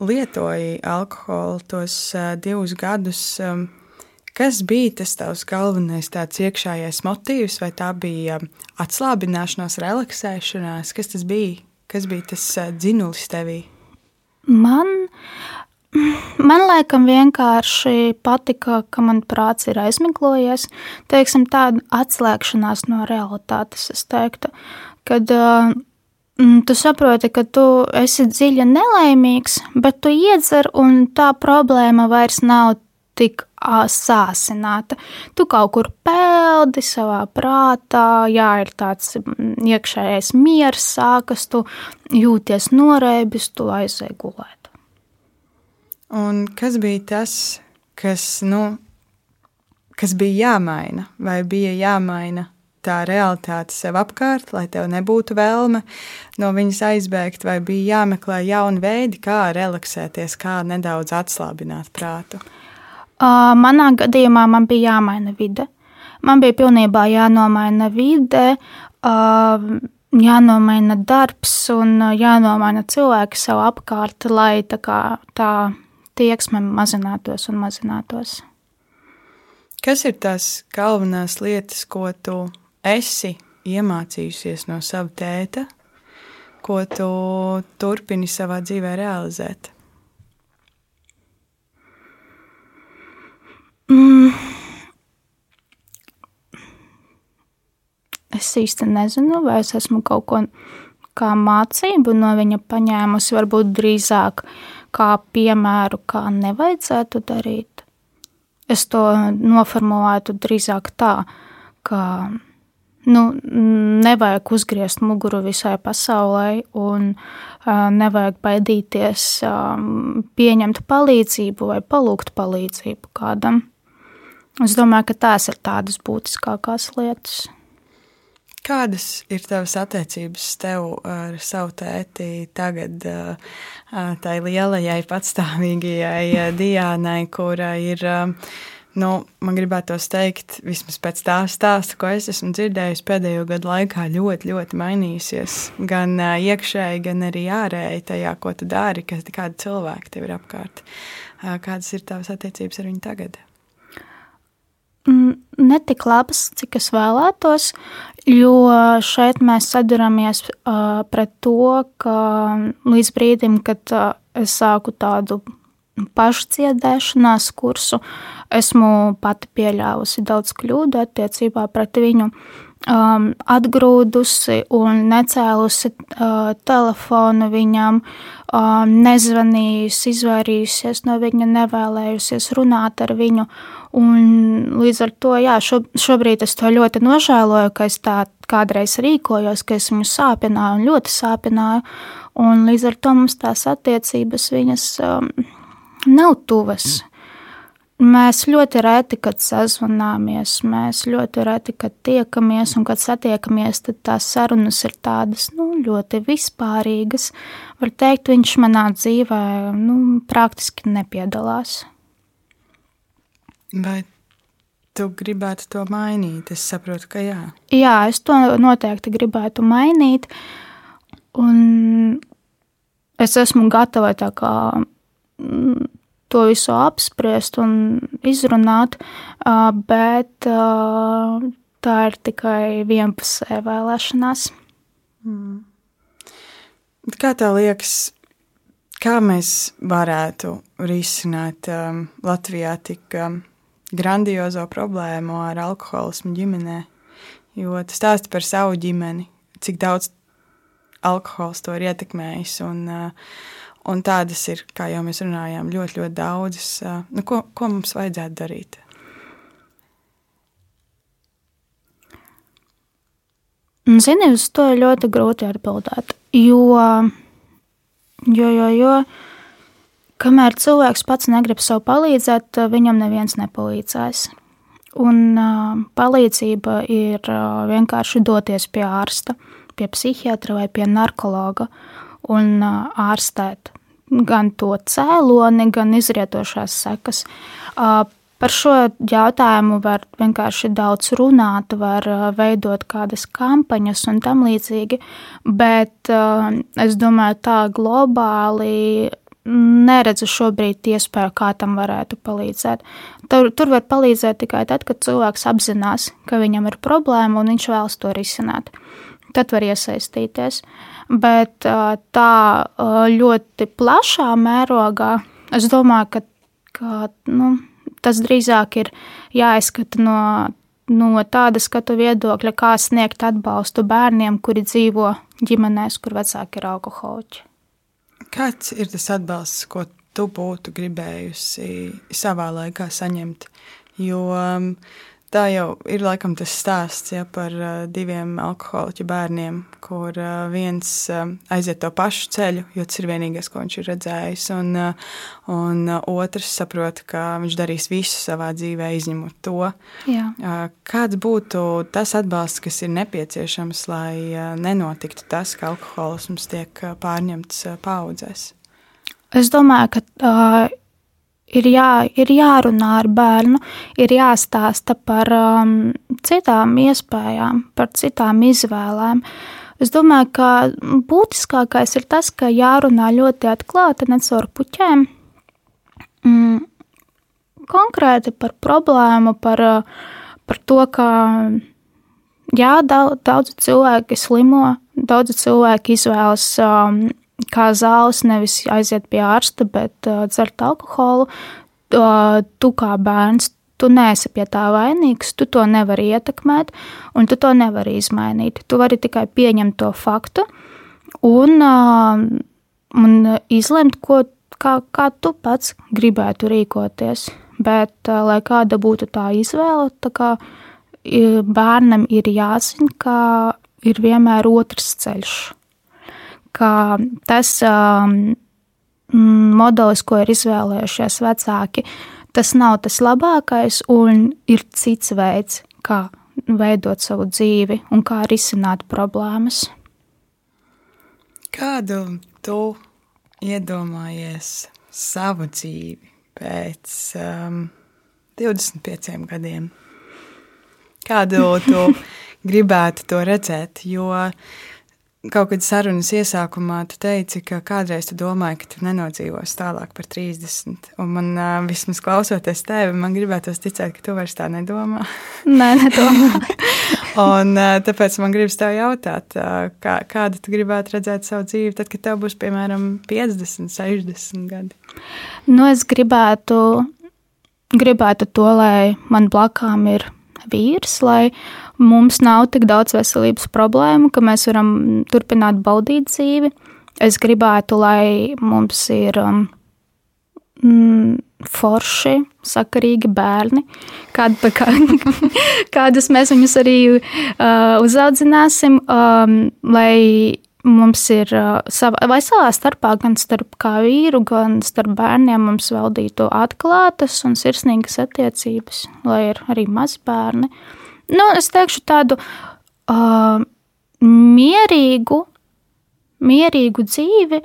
lietoji alkoholu tos uh, divus gadus, um, kas bija tas tavs galvenais tāds iekšējais motīvs, vai tā bija atslābināšanās, relaksēšanās, kas tas bija? Kas bija tas uh, dzinulis tevī? Man Man liekas, vienkārši patika, ka man prāts ir aizmiglojies. Teiksim, tāda atslēgšanās no realitātes, es teiktu. Kad uh, tu saproti, ka tu esi dziļi nelaimīgs, bet tu iedzer, un tā problēma vairs nav tik sāsināta. Tu kaut kur peldi savā prātā, jā, ir tāds iekšējais miers, sākas, tu jūties noreibis, tu aizēji gulēt. Un kas bija tas, kas, nu, kas bija jāmaina, vai bija jāmaina tā realitāte sev apkārt, lai tev nebūtu vēlme no viņas aizbēgt, vai bija jāmeklē jauni veidi, kā relaksēties, kā nedaudz atslābināt prātu? Manā gadījumā man bija jāmaina vide. Man bija pilnībā jānomaina vide, jānomaina darbs un jānomaina cilvēki sev apkārt, lai tā, kā, tā tieksme mazinātos un mazinātos. Kas ir tās galvenās lietas, ko tu esi iemācījusies no sava tēta, ko tu turpini savā dzīvē realizēt? Mm. Es īsti nezinu, vai es esmu kaut ko kā mācību no viņa paņēmusi, varbūt drīzāk kā piemēru, kā nevajadzētu darīt. Es to noformulētu drīzāk tā, ka nu, nevajag uzgriezt muguru visai pasaulē, un uh, nevajag baidīties um, pieņemt palīdzību vai palūgt palīdzību kādam. Es domāju, ka tās ir tādas būtiskākās lietas. Kādas ir tavas attiecības tev ar savu tēti tagad, tai lielajai, patstāvīgajai Diānai, kura ir Nu, man gribētos teikt, vismaz pēc tā stāsta, ko es esmu dzirdējis pēdējo gadu laikā, ļoti, ļoti mainījusies. Gan iekšēji, gan arī ārēji tajā, ko tu dari, kas kādi cilvēki tev ir apkārt. Kādas ir tavas attiecības ar viņu tagad? Mm, ne tik labas, cik es vēlētos, jo šeit mēs saduramies uh, pret to, ka līdz brīdim, kad uh, es sāku tādu pašciedēšanās kursu. Esmu pati pieļāvusi daudz kļūdu attiecībā pret viņu. Um, atgrūdusi un necēlusi uh, telefonu viņam, um, nezvanījusi, izvairījusies no viņa, nevēlējusies runāt ar viņu. Un līdz ar to, jā, šo, šobrīd es to ļoti nožēloju, ka es tā kādreiz rīkojos, ka es viņu sāpināju un ļoti sāpināju. Un līdz ar to mums tās attiecības viņas. Um, nav tuvas. Mēs ļoti reti, kad sazvanāmies, mēs ļoti reti, kad tiekamies, un kad satiekamies, tad tās sarunas ir tādas nu, ļoti vispārīgas. Var teikt, viņš manā dzīvē nu, praktiski nepiedalās. Vai tu gribētu to mainīt? Es saprotu, ka jā. Jā, es to noteikti gribētu mainīt. Un es esmu gatava tā kā to visu apspriest un izrunāt, bet tā ir tikai vienpusē vēlēšanās. Mm. Kā tev liekas, kā mēs varētu risināt um, Latvijā tik um, grandiozo problēmu ar alkoholismu ģimenē? Jo tas stāsta par savu ģimeni, cik daudz alkohols to ir ietekmējis. Un, uh, Un tādas ir, kā jau mēs runājām, ļoti, ļoti daudzas. Nu, ko, ko mums vajadzētu darīt? Zini, uz to ļoti grūti atbildēt. Jo, jo, jo, jo kamēr cilvēks pats negrib sev palīdzēt, viņam neviens nepalīdzēs. Un uh, palīdzība ir uh, vienkārši doties pie ārsta, pie psihiatra vai pie narkologa un ārstēt gan to cēloni, gan izrietošās sekas. Par šo jautājumu var vienkārši daudz runāt, var veidot kādas kampaņas un tam līdzīgi, bet es domāju, tā globāli neredzu šobrīd iespēju, kā tam varētu palīdzēt. Tur, tur var palīdzēt tikai tad, kad cilvēks apzinās, ka viņam ir problēma un viņš vēlas to risināt. Tad var iesaistīties. Uh, bet tā ļoti plašā mērogā es domāju, ka, ka nu, tas drīzāk ir jāizskata no, no tāda skatu viedokļa, kā sniegt atbalstu bērniem, kuri dzīvo ģimenēs, kur vecāki ir alkoholiķi. Kāds ir tas atbalsts, ko tu būtu gribējusi savā laikā saņemt? Jo um, tā jau ir laikam tas stāsts ja, par uh, diviem alkoholiķu bērniem, kur uh, viens uh, aiziet to pašu ceļu, jo tas ir vienīgais, ko viņš ir redzējis, un, uh, un uh, otrs saprot, ka viņš darīs visu savā dzīvē, izņemot to. Jā. Uh, kāds būtu tas atbalsts, kas ir nepieciešams, lai uh, nenotiktu tas, ka alkoholisms tiek uh, pārņemts uh, paudzēs? Es domāju, ka uh, ir, jā, ir jārunā ar bērnu, ir jāstāsta par um, citām iespējām, par citām izvēlēm. Es domāju, ka būtiskākais ir tas, ka jārunā ļoti atklāti, ne caur puķēm. Mm, konkrēti par problēmu, par, par to, ka jā, daudz, daudz cilvēki slimo, daudz cilvēki izvēlas um, kā zāles, nevis aiziet pie ārsta, bet uh, dzert alkoholu. Uh, tu kā bērns, tu neesi pie tā vainīgs, tu to nevari ietekmēt, un tu to nevari izmainīt. Tu vari tikai pieņemt to faktu un, uh, un izlemt, ko, kā, kā tu pats gribētu rīkoties. Bet, uh, lai kāda būtu tā izvēle, tā kā bērnam ir jāzina, ka ir vienmēr otrs ceļš ka tas um, modelis, ko ir izvēlējušies vecāki, tas nav tas labākais, un ir cits veids, kā veidot savu dzīvi un kā risināt problēmas. Kādu tu iedomājies savu dzīvi pēc um, 25 gadiem? Kādu tu (laughs) gribētu to redzēt? Jo uh, Kaut kad sarunas iesākumā tu teici, ka kādreiz tu domāji, ka tu nenodzīvosi tālāk par 30. Un man vismaz klausoties tevi, man gribētos ticēt, ka tu vairs tā nedomā. Nē, nedomāju. (laughs) un tāpēc man gribas tev jautāt, kā, kādu tu gribētu redzēt savu dzīvi, tad, kad tev būs piemēram 50, 60 gadi? Nu, es gribētu, gribētu to, lai man blakām ir vīrs, lai mums nav tik daudz veselības problēmu, ka mēs varam turpināt baudīt dzīvi. Es gribētu, lai mums ir um, mm, forši, sakarīgi bērni, kād, kā, (laughs) kādus mēs viņus arī uh, uzaudzināsim, um, lai mums ir uh, sava, vai savā starpā, gan starp kā vīru, gan starp bērniem mums valdītu atklātas un sirsnīgas attiecības, lai ir arī mazbērni. bērni nu, es teikšu tādu uh, mierīgu, mierīgu dzīvi,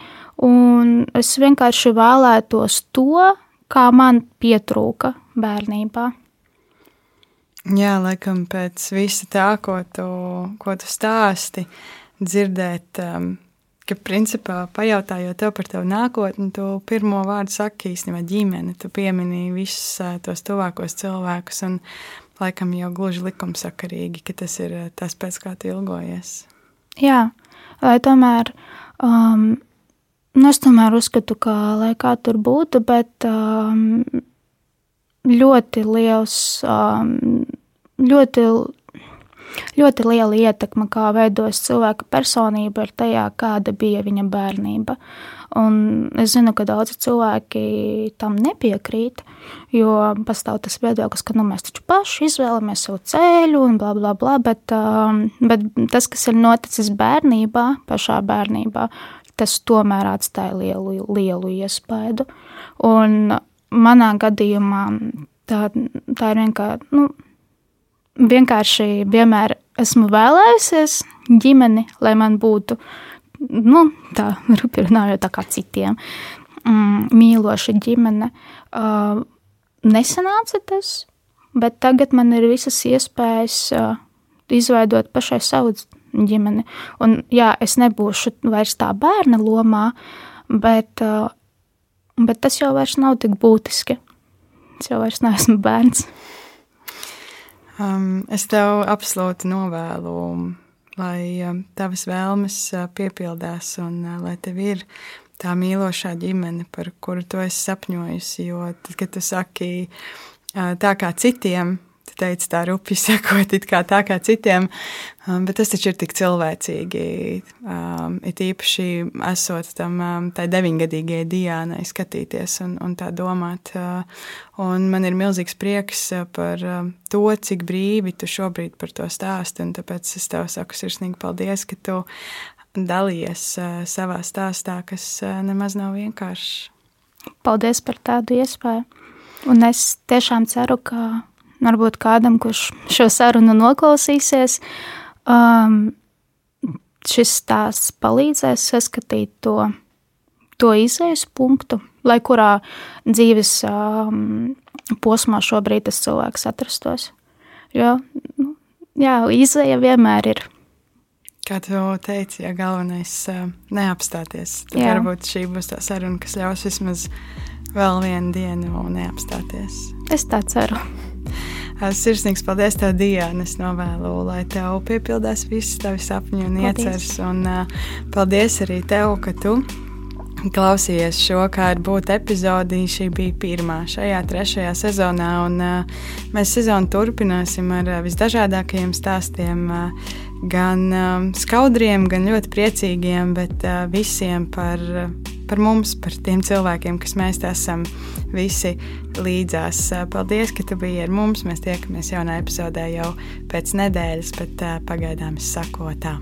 un es vienkārši vēlētos to, kā man pietrūka bērnībā. Jā, laikam pēc visa tā, ko tu, ko tu stāsti, dzirdēt, um, ka principā pajautājot tev par tavu nākotni, tu pirmo vārdu saki īstenībā ģimene, tu piemini visus uh, tos tuvākos cilvēkus, un laikam jau gluži likumsakarīgi, ka tas ir eh, tas, pēc kā tu ilgojies. Jā, lai tomēr, um, nu es tomēr uzskatu, ka lai kā tur būtu, bet um, ļoti liels, um, ļoti, ļoti liela ietekme, kā veidojas cilvēka personība, ir tajā, kāda bija viņa bērnība. Un es zinu, ka daudzi cilvēki tam nepiekrīt, jo pastāv tas viedoklis, ka nu, mēs taču paši izvēlamies savu ceļu un bla, bla, bla. Bet, um, bet tas, kas ir noticis bērnībā, pašā bērnībā, tas tomēr atstāja lielu, lielu iespaidu. Un manā gadījumā tā, tā ir vienkārši. Nu, vienkārši vienmēr esmu vēlējusies ģimeni, lai man būtu nu, tā rupi runājot tā kā citiem, mm, mīloša ģimene. Uh, nesanāca tas, bet tagad man ir visas iespējas uh, izveidot pašai savu ģimeni. Un, jā, es nebūšu vairs tā bērna lomā, bet, uh, bet tas jau vairs nav tik būtiski. Es jau vairs neesmu bērns. Um, es tev absolūti novēlu lai um, tavas vēlmes uh, piepildās un uh, lai tev ir tā mīlošā ģimene, par kuru tu esi sapņojusi. Jo tad, kad tu saki uh, tā kā citiem, tu teici, tā rupi sekot (laughs) it kā tā kā citiem, um, bet tas taču ir tik cilvēcīgi. Um, it īpaši esot tam um, tai deviņgadīgajai Diānai skatīties un, un tā domāt. Uh, un man ir milzīgs prieks uh, par to, cik brīvi tu šobrīd par to stāsti, un tāpēc es tev saku sirsnīgi paldies, ka tu dalījies uh, savā stāstā, kas nemaz nav vienkāršs. Paldies par tādu iespēju. Un es tiešām ceru, ka varbūt kādam, kurš šo sarunu noklausīsies, um, šis stāsts palīdzēs saskatīt to, to izējas punktu, lai kurā dzīves um, posmā šobrīd tas cilvēks atrastos. Jo, nu, jā, izēja vienmēr ir. Kā tu teici, ja galvenais uh, neapstāties, tad jā. varbūt šī būs tā saruna, kas ļaus vismaz vēl vienu dienu neapstāties. Es tā ceru. Sirsnīgs paldies, tev, Diana. Es novēlu, lai tev piepildās viss tavi sapņi un iecers. Un uh, paldies arī tev, ka tu klausījies šo, kā ir būt epizodī. Šī bija pirmā šajā trešajā sezonā, un uh, mēs sezonu turpināsim ar uh, visdažādākajiem stāstiem. Uh, gan um, skaudriem, gan ļoti priecīgiem, bet uh, visiem par, par mums, par tiem cilvēkiem, kas mēs esam visi līdzās. Uh, paldies, ka tu biji ar mums. Mēs tiekamies jaunā epizodē jau pēc nedēļas, bet uh, pagaidām es saku tā.